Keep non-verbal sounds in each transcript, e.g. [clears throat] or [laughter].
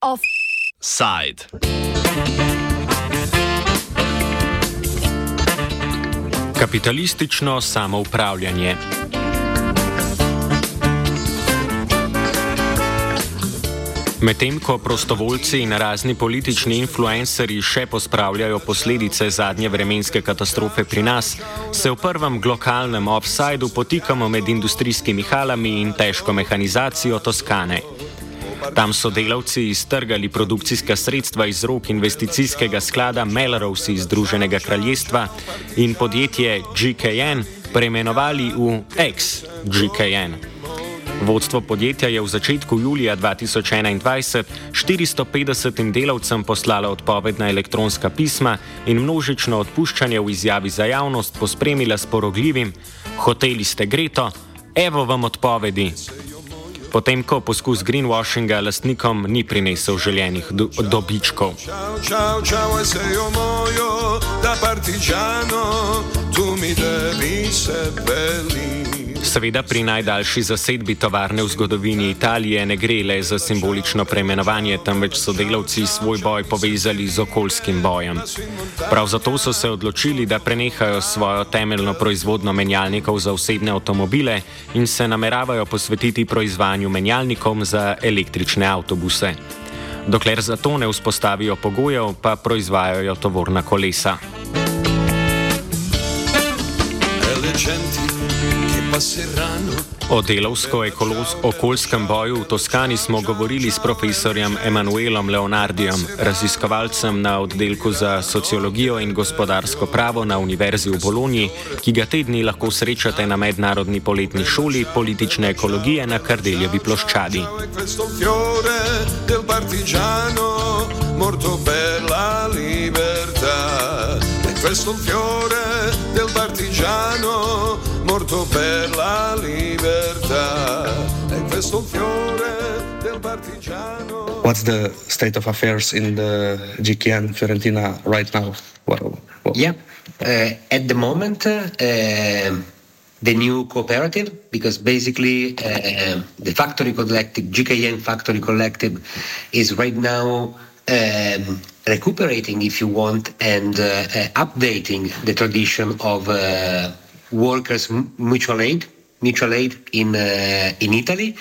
Offside. Kapitalistično samoupravljanje. Medtem ko prostovoljci in razni politični influencerji še pospravljajo posledice zadnje vremenske katastrofe pri nas, se v prvem globalnem offsajdu potikamo med industrijskimi halami in težko mehanizacijo Toskane. Tam so delavci iztrgali produkcijska sredstva iz rok investicijskega sklada Melrose iz Združenega kraljestva in podjetje GKN preimenovali v ex-GKN. Vodstvo podjetja je v začetku julija 2021 450 delavcem poslalo odpovedna elektronska pisma in množično odpuščanje v izjavi za javnost pospremila s porogljivim: Hoteli ste greto, evo vam odpovedi. Potem, ko poskus greenwashinga lastnikom ni prinesel željenih do dobičkov. Čau, čau, čau, sejo mojo, da partičano, tu mi devi se beli. Seveda pri najdaljši zasedbi tovarne v zgodovini Italije ne gre le za simbolično preimenovanje, temveč so delavci svoj boj povezali z okoljskim bojem. Prav zato so se odločili, da prenehajo svojo temeljno proizvodno menjalnikov za osebne avtomobile in se nameravajo posvetiti proizvajanju menjalnikov za električne avtobuse. Dokler za to ne vzpostavijo pogojev, pa proizvajajo tovorna kolesa. Elegenti. O delovsko-okoljskem boju v Toskani smo govorili s profesorjem Emanuelom Leonardijem, raziskovalcem na oddelku za sociologijo in gospodarsko pravo na Univerzi v Bologni, ki ga tedni lahko srečate na mednarodni poletni šoli politične ekologije na Kardeljevi ploščadi. Morto per la libertà, questo fiore del partigiano morto per la libertà. E questo fiore del partigiano. What's the state of affairs in the GKN Fiorentina right now? What, what? Yeah, uh, at the moment, uh, the new cooperative, because basically uh, the factory collective, GKN factory collective, is right now. Um, recuperating, if you want, and uh, uh, updating the tradition of uh, workers mutual aid, mutual aid in uh, in Italy.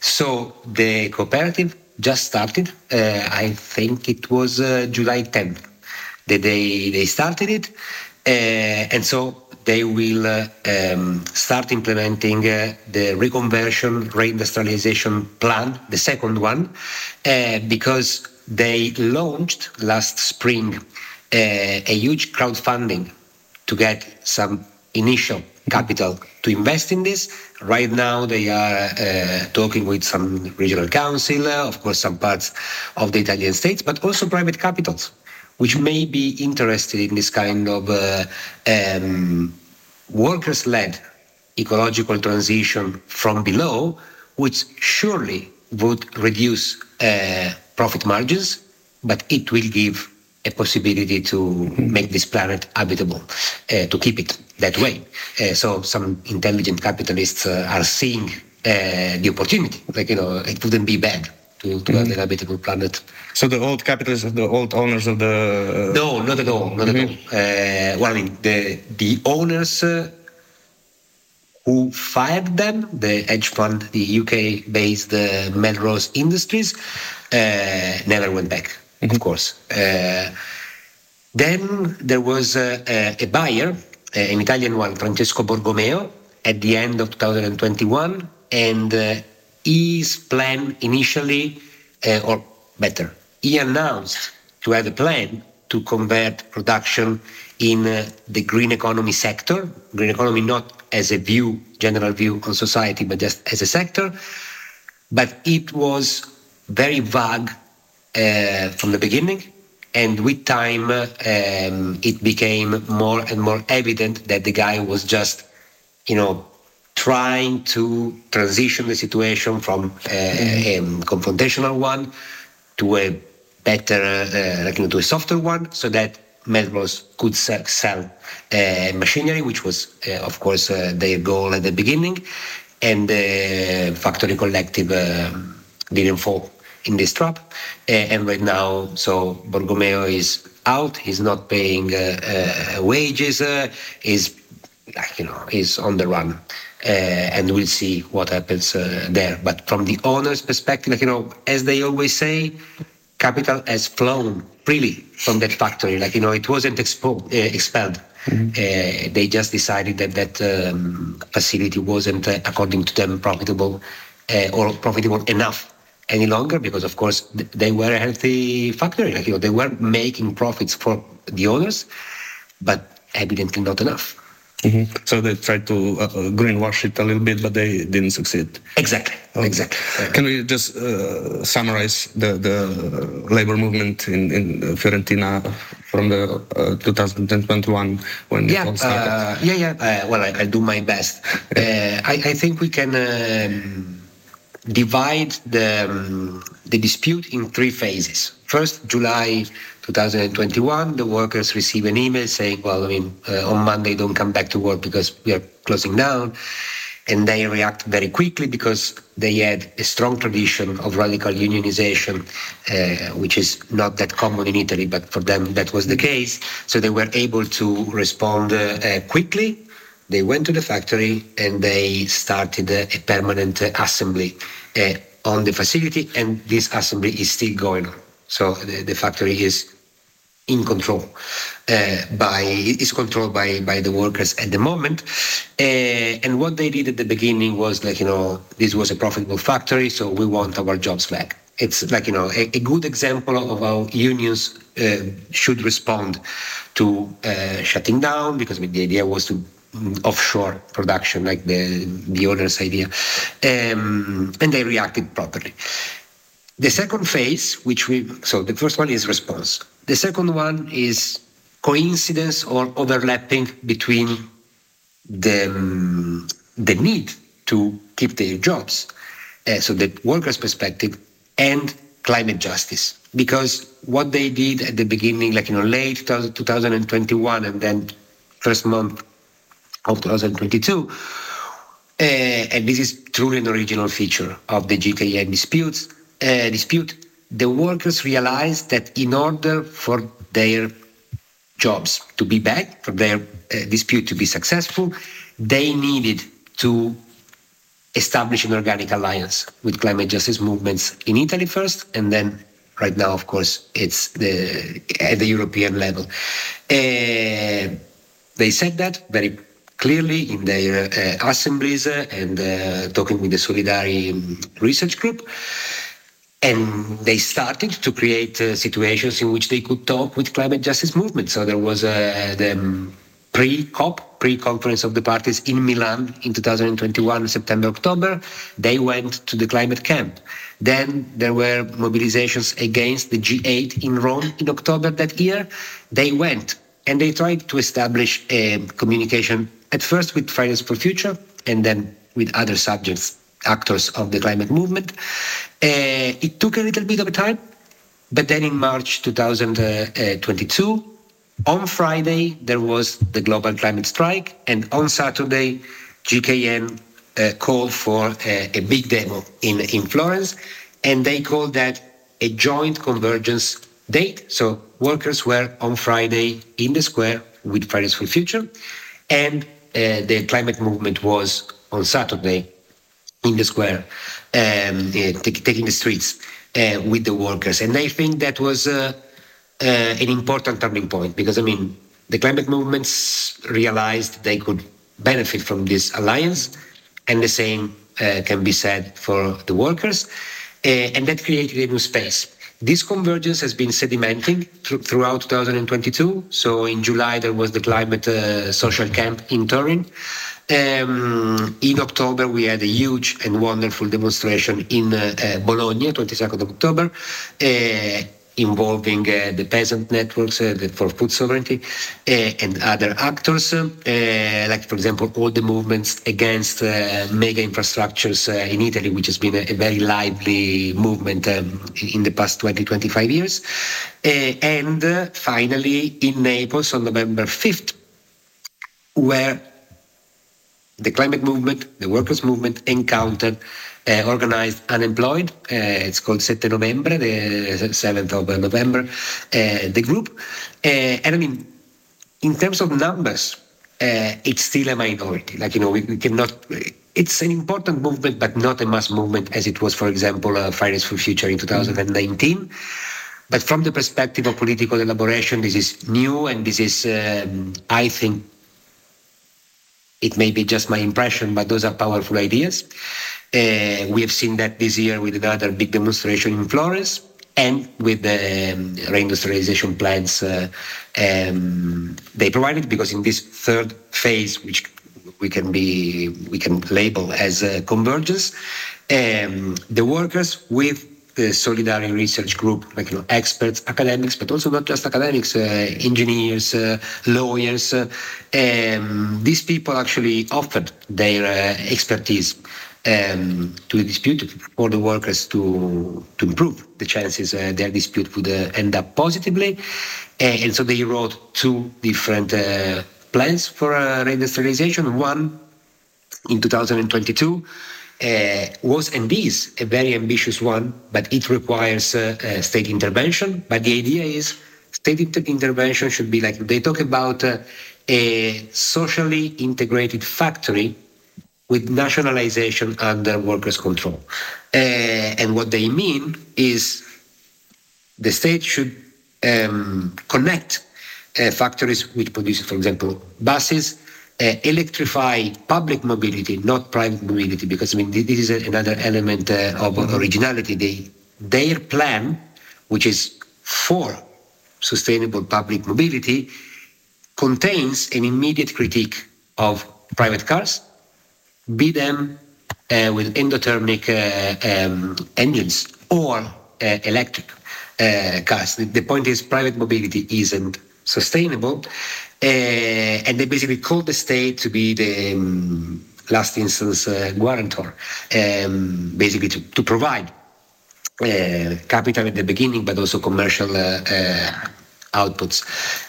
So the cooperative just started. Uh, I think it was uh, July 10th that they they started it, uh, and so they will uh, um, start implementing uh, the reconversion reindustrialization plan, the second one, because they launched last spring a huge crowdfunding to get some initial capital to invest in this. Right now, they are uh, talking with some regional council, uh, of course, some parts of the Italian states, but also private capitals, which may be interested in this kind of uh, um, workers-led ecological transition from below, which surely would reduce uh, profit margins, but it will give a possibility to make this planet habitable, uh, to keep it that way. Uh, so some intelligent capitalists uh, are seeing uh, the opportunity. Like you know, it wouldn't be bad to, to mm-hmm. have a habitable planet. So the old capitalists, the old owners of the no, not at all, not mm-hmm. at all. Uh, well, I mean the the owners. Uh, who fired them, the hedge fund, the UK-based Melrose Industries, never went back of course. Uh, then there was a, a, a buyer, an Italian one, Francesco Borgomeo, at the end of 2021, and uh, his plan initially, uh, or better, he announced to have a plan to convert production in uh, the green economy sector. Green economy not as a view, general view on society, but just as a sector. But it was very vague uh, from the beginning. And with time, um, it became more and more evident that the guy was just, you know, trying to transition the situation from uh, a confrontational one to a better, uh, like, you know, to a softer one, so that Melrose could sell, sell uh, machinery, which was, uh, of course, uh, their goal at the beginning, and the factory collective um, didn't fall in this trap. and right now, so Borgomeo is out. He's not paying wages. is like you know, is on the run. Uh, and we'll see what happens uh, there. But from the owner's perspective, like, you know, as they always say, capital has flown freely from that factory. Like, you know, it wasn't expo- uh, expelled. Mm-hmm. they just decided that that um, facility wasn't, according to them, profitable or profitable enough any longer because of course they were a healthy factory like you know they were making profits for the owners but evidently not enough Mm-hmm. So they tried to uh, uh, greenwash it a little bit, but they didn't succeed. Exactly. Okay. Exactly. Can we just uh, summarize the, the labor movement in, in Fiorentina from the uh, 2021 when yeah, it all started? Uh, yeah, yeah. Uh, well, I, will do my best. I, I, think we can um, divide the um, the dispute in three phases. First, July 2021, the workers receive an email saying, well, I mean, uh, on Monday, don't come back to work because we are closing down. And they react very quickly because they had a strong tradition of radical unionization, uh, which is not that common in Italy, but for them that was the case. So they were able to respond uh, uh quickly. They went to the factory and they started a permanent assembly uh, on the facility, and this assembly is still going on. So the, factory is in control uh, by is controlled by by the workers at the moment uh, and what they did at the beginning was like you know this was a profitable factory so we want our jobs back it's like you know a, a good example of how unions uh, should respond to uh, shutting down because I mean, the idea was to offshore production like the the owner's idea um, and they reacted properly the second phase, which we, so the first one is response. The second one is coincidence or overlapping between the, the need to keep their jobs, uh, so the workers' perspective, and climate justice. Because what they did at the beginning, like, you know, late 2021 and then first month of 2022, uh, and this is truly an original feature of the GKN disputes, uh, dispute, the workers realized that in order for their jobs to be back, for their uh, dispute to be successful, they needed to establish an organic alliance with climate justice movements in Italy first, and then right now, of course, it's the at the European level. Uh, they said that very clearly in their uh, assemblies and uh, talking with the Solidari research group. And they started to create uh, situations in which they could talk with climate justice movement. So there was uh, the um, pre-COP, pre-conference of the parties in Milan in 2021, September, October. They went to the climate camp. Then there were mobilizations against the G8 in Rome in October that year. They went and they tried to establish a communication at first with Fridays for Future and then with other subjects actors of the climate movement. Uh, it took a little bit of time, but then in March 2022, on Friday, there was the global climate strike, and on Saturday, GKN uh, called for uh, a big demo in, in Florence, and they called that a joint convergence date. So workers were on Friday in the square with Fridays for Future, and the climate movement was on Saturday in the square, um, uh, taking the streets uh, with the workers. And I think that was uh, uh, an important turning point because, I mean, the climate movements realized they could benefit from this alliance, and the same uh, can be said for the workers. Uh, and that created a new space. This convergence has been sedimenting th- throughout 2022. So in July, there was the climate social camp in Turin. Um, in October, we had a huge and wonderful demonstration in uh, uh, Bologna, 22nd of October. Involving uh, the peasant networks uh, for food sovereignty uh, and other actors, like, for example, all the movements against mega infrastructures in Italy, which has been a, a very lively movement um, in the past 20, 25 years. and finally, in Naples on November 5th, where the climate movement, the workers' movement encountered uh, organized unemployed. Uh, it's called Sette Novembre, the 7th of November, uh, the group. Uh, and I mean, in terms of numbers, uh, it's still a minority. Like, you know, we, we, cannot, it's an important movement, but not a mass movement as it was, for example, uh, Fridays for Future in 2019. Mm-hmm. But from the perspective of political elaboration, this is new and this is, um, I think, it may be just my impression, but those are powerful ideas. Uh, we have seen that this year with another big demonstration in Florence and with the um, reindustrialization plans uh, um, they provided, because in this third phase, which we can be we can label as uh, convergence, um, the workers with the Solidarity Research Group, like you know, experts, academics, but also not just academics, uh, engineers, uh, lawyers. Uh, um, these people actually offered their uh, expertise um, to the dispute for the workers to to improve the chances uh, their dispute would uh, end up positively. Uh, and so they wrote two different uh, plans for uh, reindustrialization. One in 2022 uh, was and is a very ambitious one, but it requires state intervention. But the idea is state inter- intervention should be like they talk about a socially integrated factory with nationalization under workers' control. Uh, and what they mean is the state should um, connect uh, factories which produce, for example, buses, uh, electrify public mobility, not private mobility, because I mean this is another element uh, of mm-hmm. originality. They, their plan, which is for sustainable public mobility, contains an immediate critique of private cars, be them uh, with endothermic uh, um, engines or uh, electric uh, cars. The, the, point is, private mobility isn't sustainable, uh, and they basically call the state to be the um, last instance uh, guarantor, um, basically to, to provide capital at the beginning, but also commercial outputs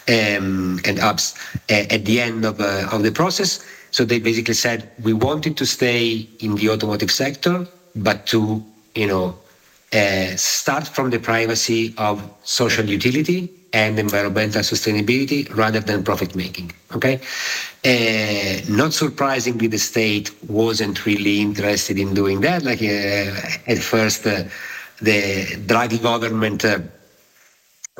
um, and ups at the end of, of the process. So they basically said we wanted to stay in the automotive sector, but to you know uh, start from the privacy of social utility and environmental sustainability rather than profit making. Okay, uh, not surprisingly, the state wasn't really interested in doing that. Like uh, at first, uh, the Draghi government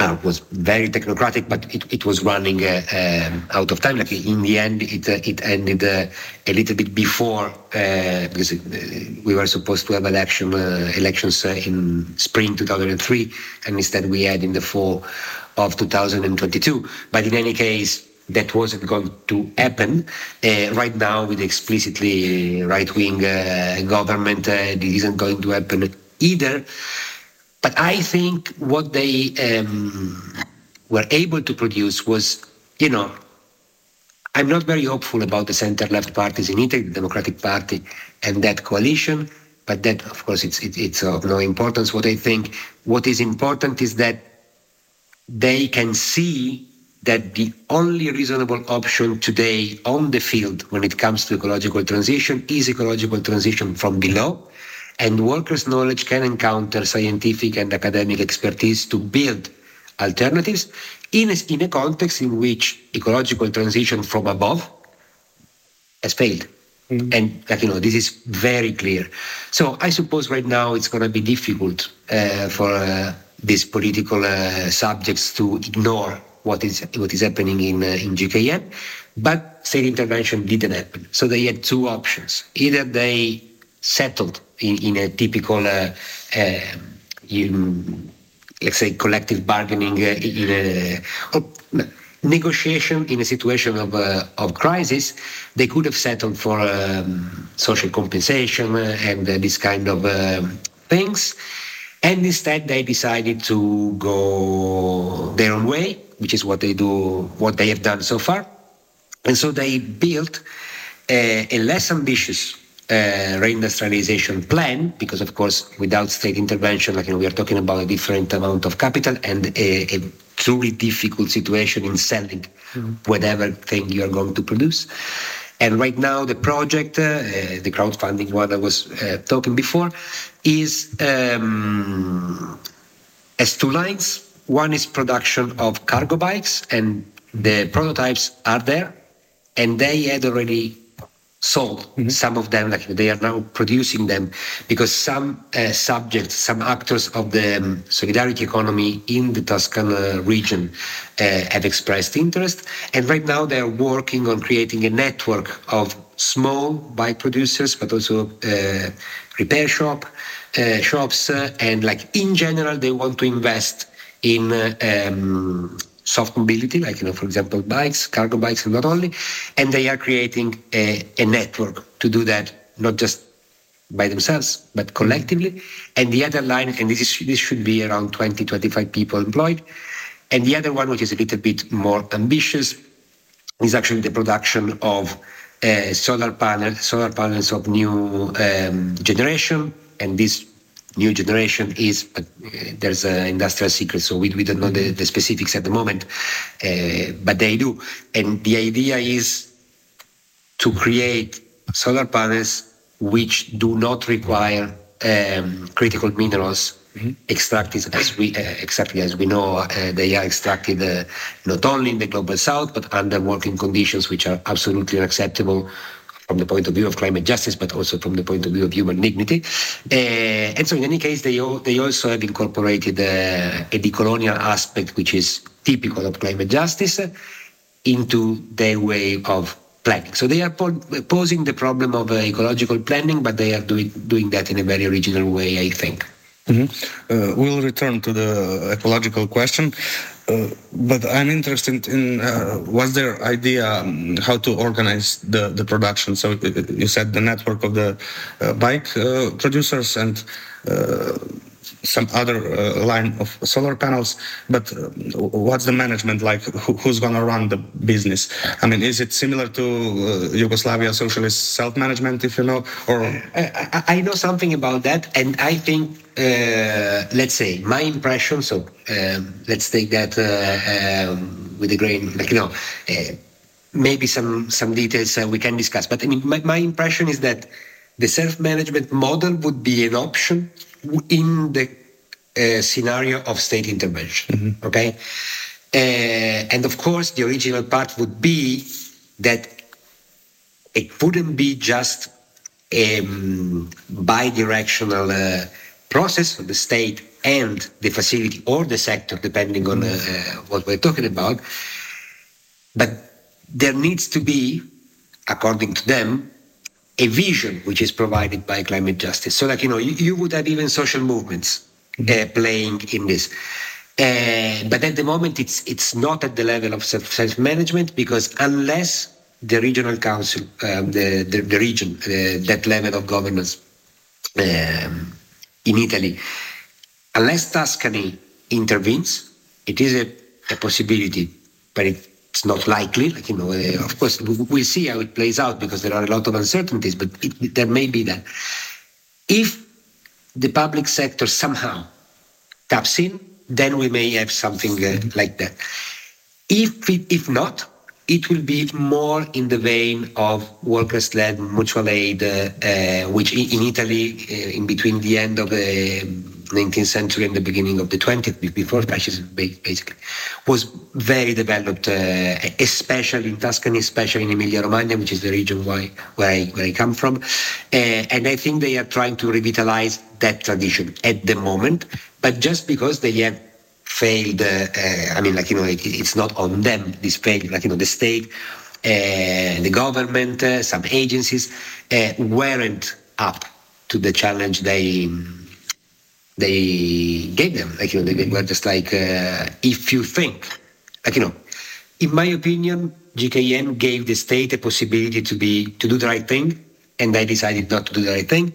uh, was very technocratic, but it, it was running uh, um, out of time. Like in the end, it uh, it ended uh, a little bit before uh, because it, uh, we were supposed to have election elections in spring 2003, and instead we had in the fall of 2022. But in any case. That wasn't going to happen. right now, with explicitly right-wing government, it isn't going to happen either. But I think what they um, were able to produce was, you know, I'm not very hopeful about the center-left parties in Italy, the Democratic Party, and that coalition. But that, of course, it's it, it's of no importance. What I think, what is important is that they can see that the only reasonable option today on the field when it comes to ecological transition is ecological transition from below and workers' knowledge can encounter scientific and academic expertise to build alternatives in a, in a context in which ecological transition from above has failed. Mm-hmm. And like you know, this is very clear. So I suppose right now it's going to be difficult uh, for uh, these political uh, subjects to ignore what is what is happening in uh, in GKN. But state intervention didn't happen. So they had two options: either they settled in, in a typical, uh, uh, in, let's say, collective bargaining uh, in a, or, negotiation in a situation of, uh, of crisis, they could have settled for um, social compensation and uh, this kind of um, things. And instead, they decided to go their own way, which is what they do, what they have done so far. And so they built a, a less ambitious uh, reindustrialization plan, because of course, without state intervention, like you know, we are talking about a different amount of capital and a, a truly difficult situation in selling mm-hmm. whatever thing you are going to produce. And right now, the project, uh, the crowdfunding one I was uh, talking before, is um, has two lines. One is production of cargo bikes, and the prototypes are there, and they had already sold mm-hmm. some of them like they are now producing them because some uh, subjects some actors of the um, solidarity economy in the tuscan uh, region uh, have expressed interest and right now they are working on creating a network of small bike producers but also uh, repair shop uh, shops uh, and like in general they want to invest in um, soft mobility, like, you know, for example, bikes, cargo bikes, and not only. And they are creating a, a network to do that, not just by themselves, but collectively. And the other line, and this, is, this should be around 20, 25 people employed. And the other one, which is a little bit more ambitious, is actually the production of uh, solar panels, solar panels of new um, generation. And this new generation is, but uh, there's an industrial secret, so we, we don't know the, the specifics at the moment, uh, but they do. And the idea is to create solar panels which do not require um, critical minerals mm-hmm. extracted as we uh, exactly as we know uh, they are extracted uh, not only in the global south but under working conditions which are absolutely unacceptable from the point of view of climate justice, but also from the point of view of human dignity. Uh, and so, in any case, they, they also have incorporated uh, a decolonial aspect, which is typical of climate justice, into their way of planning. So they are po- posing the problem of uh, ecological planning, but they are doing doing that in a very original way, I think. Mm-hmm. Uh, we'll return to the ecological question. Uh, but I'm interested in uh, what's their idea um, how to organize the, the production. So uh, you said the network of the uh, bike uh, producers and some other line of solar panels. But what's the management like? Who, who's going to run the business? I mean, is it similar to Yugoslavia socialist self-management, if you know? Or I, I know something about that, and I think uh, let's say my impression. So um, let's take that uh, um, with a grain, like you know, uh, maybe some some details uh, we can discuss. But I mean, my, my impression is that the self-management model would be an option in the uh, scenario of state intervention. Mm-hmm. Okay, and of course, the original part would be that it wouldn't be just a um, bi-directional process of the state and the facility or the sector, depending on uh, what we're talking about. But there needs to be, according to them, a vision which is provided by climate justice. So, like, you know, you, you would have even social movements uh, playing in this. Uh, but at the moment, it's it's not at the level of self management because unless the regional council, um, the, the, the region, uh, that level of governance um, in Italy. Unless Tuscany intervenes, it is a, a possibility, but it's not likely. Like you know, uh, of course, we'll see how it plays out because there are a lot of uncertainties, but it, there may be that. If the public sector somehow taps in, then we may have something uh, like that. If it, if not, it will be more in the vein of workers-led mutual aid, uh, uh, which in Italy, uh, in between the end of the 19th century and the beginning of the 20th, before fascism, basically, was very developed, uh, especially in Tuscany, especially in Emilia-Romagna, which is the region where, where, I, where I come from. Uh, and I think they are trying to revitalize that tradition at the moment, but just because they have failed. Uh, uh, I mean, like you know, it, it's not on them. This failure, like you know, the state, uh, the government, uh, some agencies weren't up to the challenge they they gave them. Like you know, they were just like, uh, if you think, like you know, in my opinion, GKN gave the state a possibility to be to do the right thing, and they decided not to do the right thing.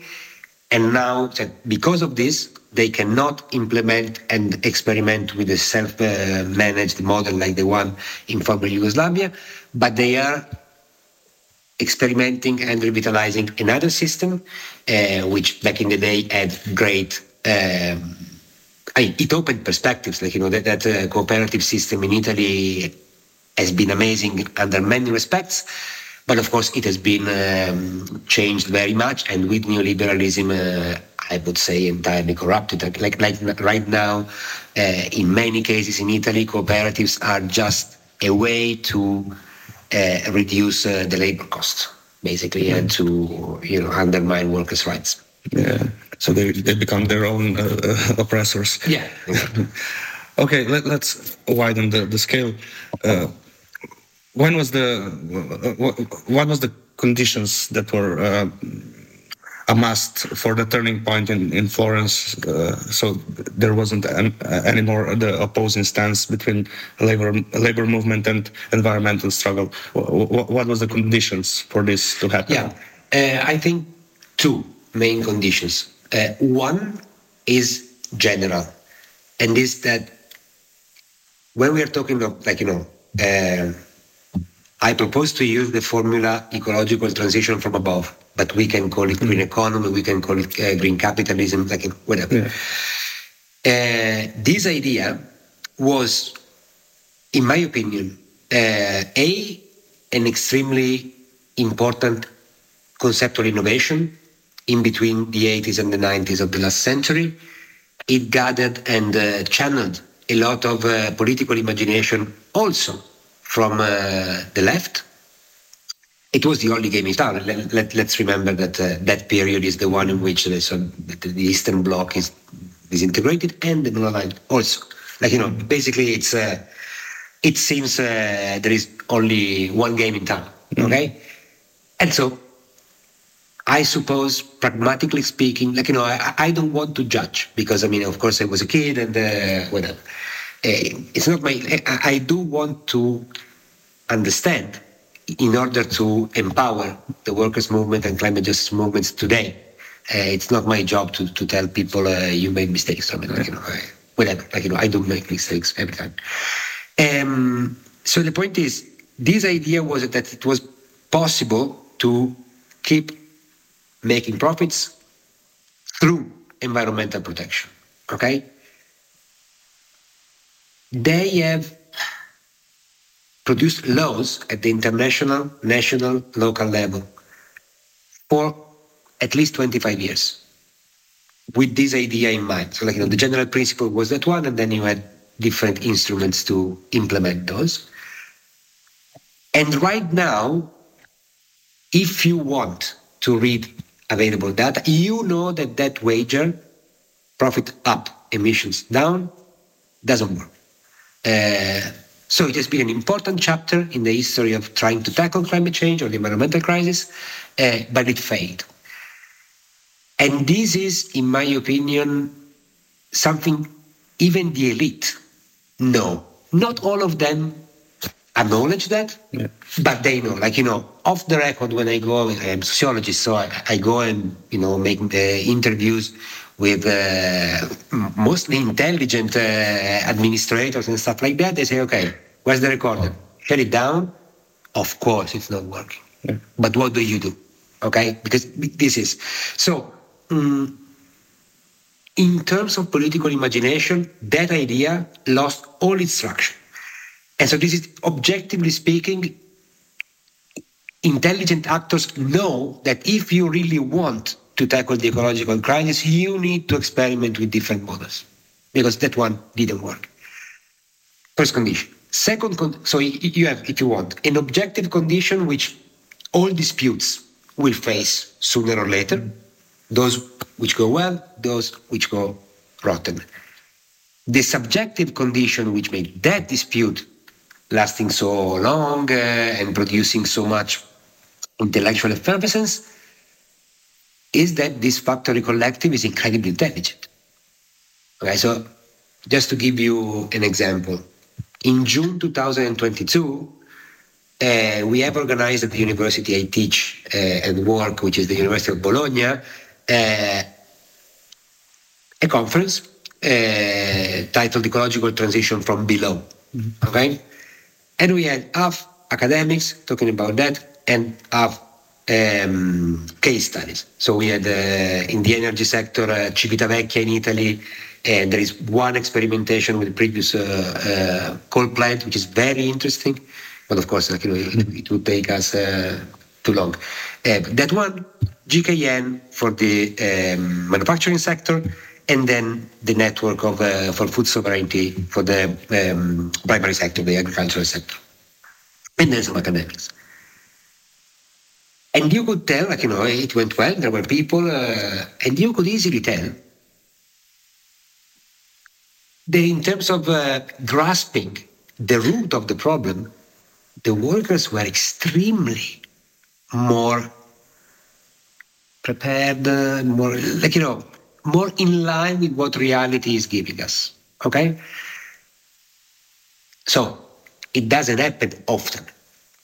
And now, because of this, they cannot implement and experiment with a self-managed model like the one in former Yugoslavia, but they are experimenting and revitalizing another system, uh, which back in the day had great. Um, I, it opened perspectives, like you know that that uh, cooperative system in Italy has been amazing under many respects, but of course it has been um, changed very much, and with neoliberalism, uh, I would say entirely corrupted. Like like right now, uh, in many cases in Italy, cooperatives are just a way to uh, reduce uh, the labor cost, basically, and to you know undermine workers' rights. Yeah. So they they become their own uh, oppressors. Yeah. [laughs] okay. Let, us widen the the scale. Uh, when was the what was the conditions that were uh, a for the turning point in, in Florence. Uh, so there wasn't an, uh, anymore the opposing stance between labor labor movement and environmental struggle. What, what was the conditions for this to happen? Yeah, uh, I think two main conditions. Uh, one is general, and is that when we are talking of like you know. Uh, I propose to use the formula ecological transition from above but we can call it green economy, we can call it uh, green capitalism, like whatever. Yeah. Uh, this idea was, in my opinion, uh, a an extremely important conceptual innovation in between the 80s and the 90s of the last century. It gathered and uh, channeled a lot of uh, political imagination also from uh, the left it was the only game in town. Let, us let, remember that uh, that period is the one in which the, so the, Eastern Bloc is disintegrated and the Line also. Like you know, basically, it's uh, it seems uh, there is only one game in town. Mm-hmm. Okay, and so I suppose, pragmatically speaking, like you know, I, I don't want to judge because I mean, of course, I was a kid and uh, whatever. Uh, it's not my. I, I do want to understand in order to empower the workers' movement and climate justice movements today. Uh, it's not my job to, to tell people uh, you made mistakes. I mean, like, you know, whatever. Like you know, I do make mistakes every time. Um, so the point is, this idea was that it was possible to keep making profits through environmental protection. Okay. They have produced laws at the international, national, local level for at least 25 years with this idea in mind. So, like, you know, the general principle was that one, and then you had different instruments to implement those. And right now, if you want to read available data, you know that that wager, profit up, emissions down, doesn't work. Uh, so it has been an important chapter in the history of trying to tackle climate change or the environmental crisis, uh, but it failed. And this is, in my opinion, something even the elite know. Not all of them acknowledge that, yeah. but they know. Like, you know, off the record, when I go, I'm a sociologist, so I, I go and, you know, make uh, interviews with uh, mostly intelligent uh, administrators and stuff like that, they say, okay, where's the recorder? Shut it down. Of course, it's not working. Yeah. But what do you do? Okay, because this is so. Um, in terms of political imagination, that idea lost all its traction. And so, this is objectively speaking, intelligent actors know that if you really want to tackle the ecological crisis, you need to experiment with different models because that one didn't work. First condition. Second, con- so you have, if you want, an objective condition which all disputes will face sooner or later, those which go well, those which go rotten. The subjective condition which made that dispute lasting so long uh, and producing so much intellectual effervescence is that this factory collective is incredibly intelligent. Okay, so just to give you an example, in June 2022, uh, we have organized at the university I teach uh, and work, which is the University of Bologna, uh, a conference uh, titled Ecological Transition from Below. Mm-hmm. Okay? And we had half academics talking about that and half um, case studies. So we had uh, in the energy sector uh, Civitavecchia in Italy, and there is one experimentation with the previous uh, uh, coal plant, which is very interesting. But of course, like, you know, it, would take us uh, too long. Uh, that one, GKN for the um, manufacturing sector, and then the network of uh, for food sovereignty for the um, primary sector, the agricultural sector, and then some academics. And you could tell, like you know, it went well. There were people, uh, and you could easily tell that in terms of uh, grasping the root of the problem, the workers were extremely more prepared, uh, more like you know, more in line with what reality is giving us. Okay? So it doesn't happen often.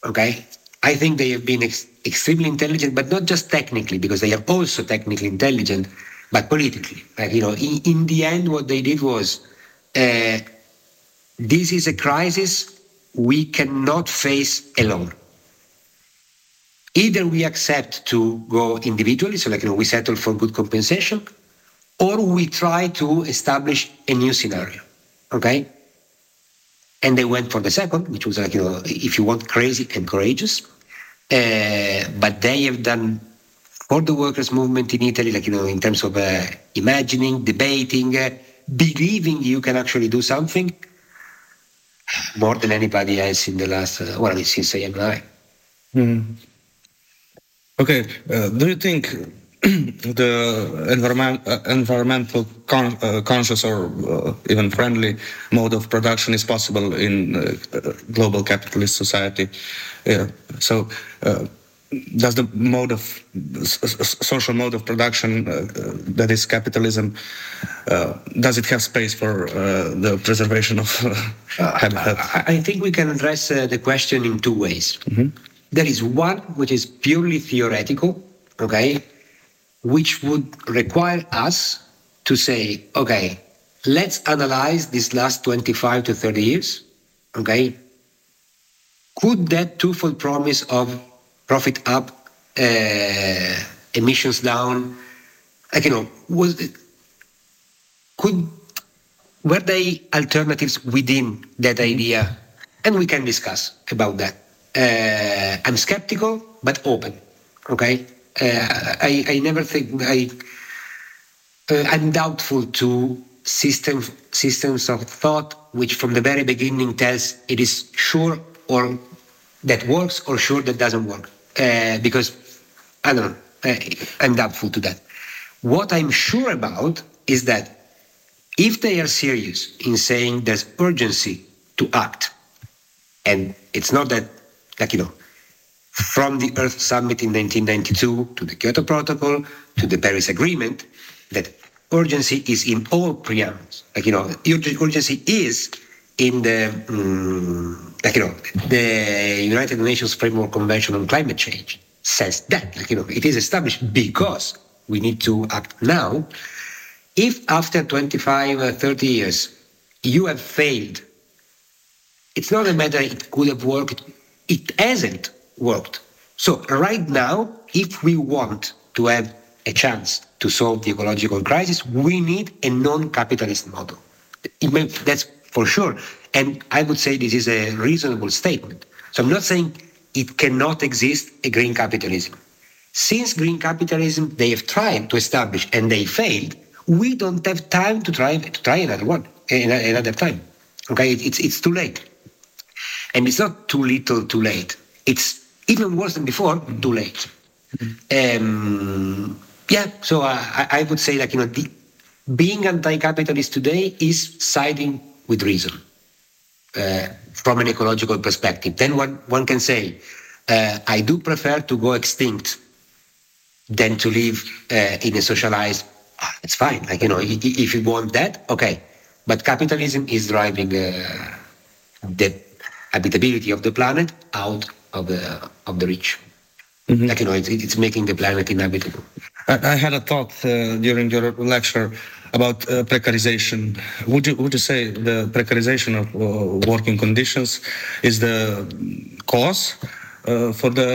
Okay? I think they have been ex- extremely intelligent, but not just technically, because they are also technically intelligent, but politically. Like, you know, in, in the end, what they did was uh, this is a crisis we cannot face alone. Either we accept to go individually, so like you know, we settle for good compensation, or we try to establish a new scenario. Okay? And they went for the second, which was like, you know, if you want, crazy and courageous. Uh, but they have done for the workers' movement in Italy, like, you know, in terms of uh, imagining, debating, uh, believing you can actually do something more than anybody else in the last, uh, well, since I am alive. Mm. Okay. Uh, do you think [clears throat] the environment, uh, environmental con uh, conscious or uh, even friendly mode of production is possible in uh, global capitalist society. Yeah. So, uh, does the mode of social mode of production uh, that is capitalism does it have space for the preservation of [laughs] habitat? I think we can address the question in two ways. Mm -hmm. There is one which is purely theoretical, okay, which would require us to say, okay, let's analyze these last 25 to 30 years. Okay. Could that twofold promise of profit up, uh, emissions down, like, you know, was it, could, were they alternatives within that idea? And we can discuss about that. Uh, I'm skeptical, but open. Okay. Uh, I, I never think I. Uh, I'm doubtful to systems systems of thought which from the very beginning tells it is sure or that works or sure that doesn't work uh, because I don't know uh, I'm doubtful to that. What I'm sure about is that if they are serious in saying there's urgency to act, and it's not that like you know from the Earth Summit in 1992 to the Kyoto Protocol to the Paris Agreement that urgency is in all preambles. Like, you know, urgency is in the, um, like, you know, the United Nations Framework Convention on Climate Change says that, like, you know, it is established because we need to act now. If after 25, uh, 30 years you have failed, it's not a matter it could have worked, it hasn't worked. So right now, if we want to have a chance to solve the ecological crisis, we need a non-capitalist model. That's for sure. And I would say this is a reasonable statement. So I'm not saying it cannot exist a green capitalism. Since green capitalism they have tried to establish and they failed, we don't have time to try to try another one another time. Okay, it's it's too late, and it's not too little, too late. It's even worse than before, too late. Um, yeah, so I, I, would say that you know the, being anti-capitalist today is siding with reason uh, from an ecological perspective. Then one one can say, uh, I do prefer to go extinct than to live uh, in a socialized. Oh, it's fine, like you know, if you want that, okay. But capitalism is driving uh, the habitability of the planet out of the of the rich. Mm-hmm. Like you know, it's, it's making the planet inhabitable. I, I had a thought uh, during your lecture about uh, precarization. Would you would you say the precarization of uh, working conditions is the cause uh, for the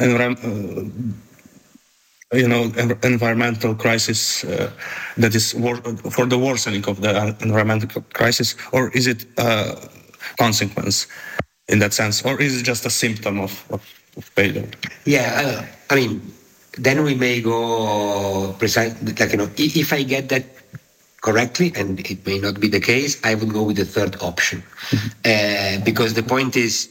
environment? you know, environmental crisis uh, that is for the worsening of the environmental crisis, or is it a consequence in that sense, or is it just a symptom of, of, of failure? Yeah, uh, I mean, then we may go precise. Like you know, if I get that correctly, and it may not be the case, I would go with the third option, mm-hmm. uh, because the point is,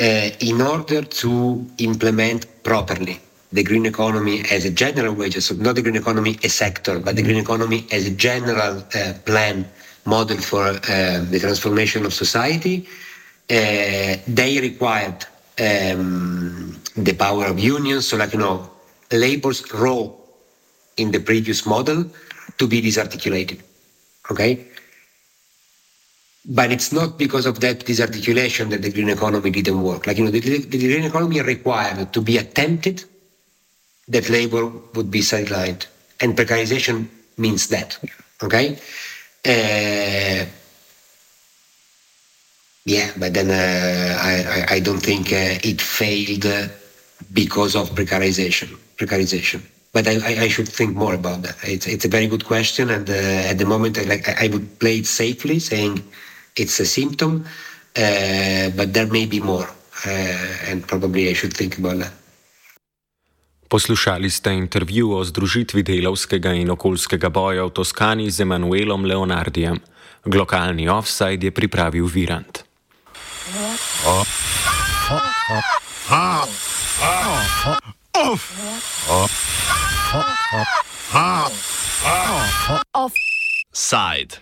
uh, in order to implement properly the green economy as a general way, so not the green economy a sector, but the green economy as a general uh, plan model for uh, the transformation of society. Uh, they required um, the power of unions, so like you know, labor's role in the previous model to be disarticulated. Okay. But it's not because of that disarticulation that the green economy didn't work. Like you know, the, the green economy required to be attempted that labor would be sidelined. And precarization means that. Okay? Uh, yeah, but then uh, I, I, don't think uh, it failed because of precarization. Precarization. But I, I, should think more about that. It's, it's a very good question, and uh, at the moment, I, like I would play it safely, saying it's a symptom, uh, but there may be more, uh, and probably I should think about that. Poslušali ste intervju o združitvi delovskega in okoljskega boja v Toskani z Emanuelom Leonardijem. Glokalni offside je pripravil Virant. Offside.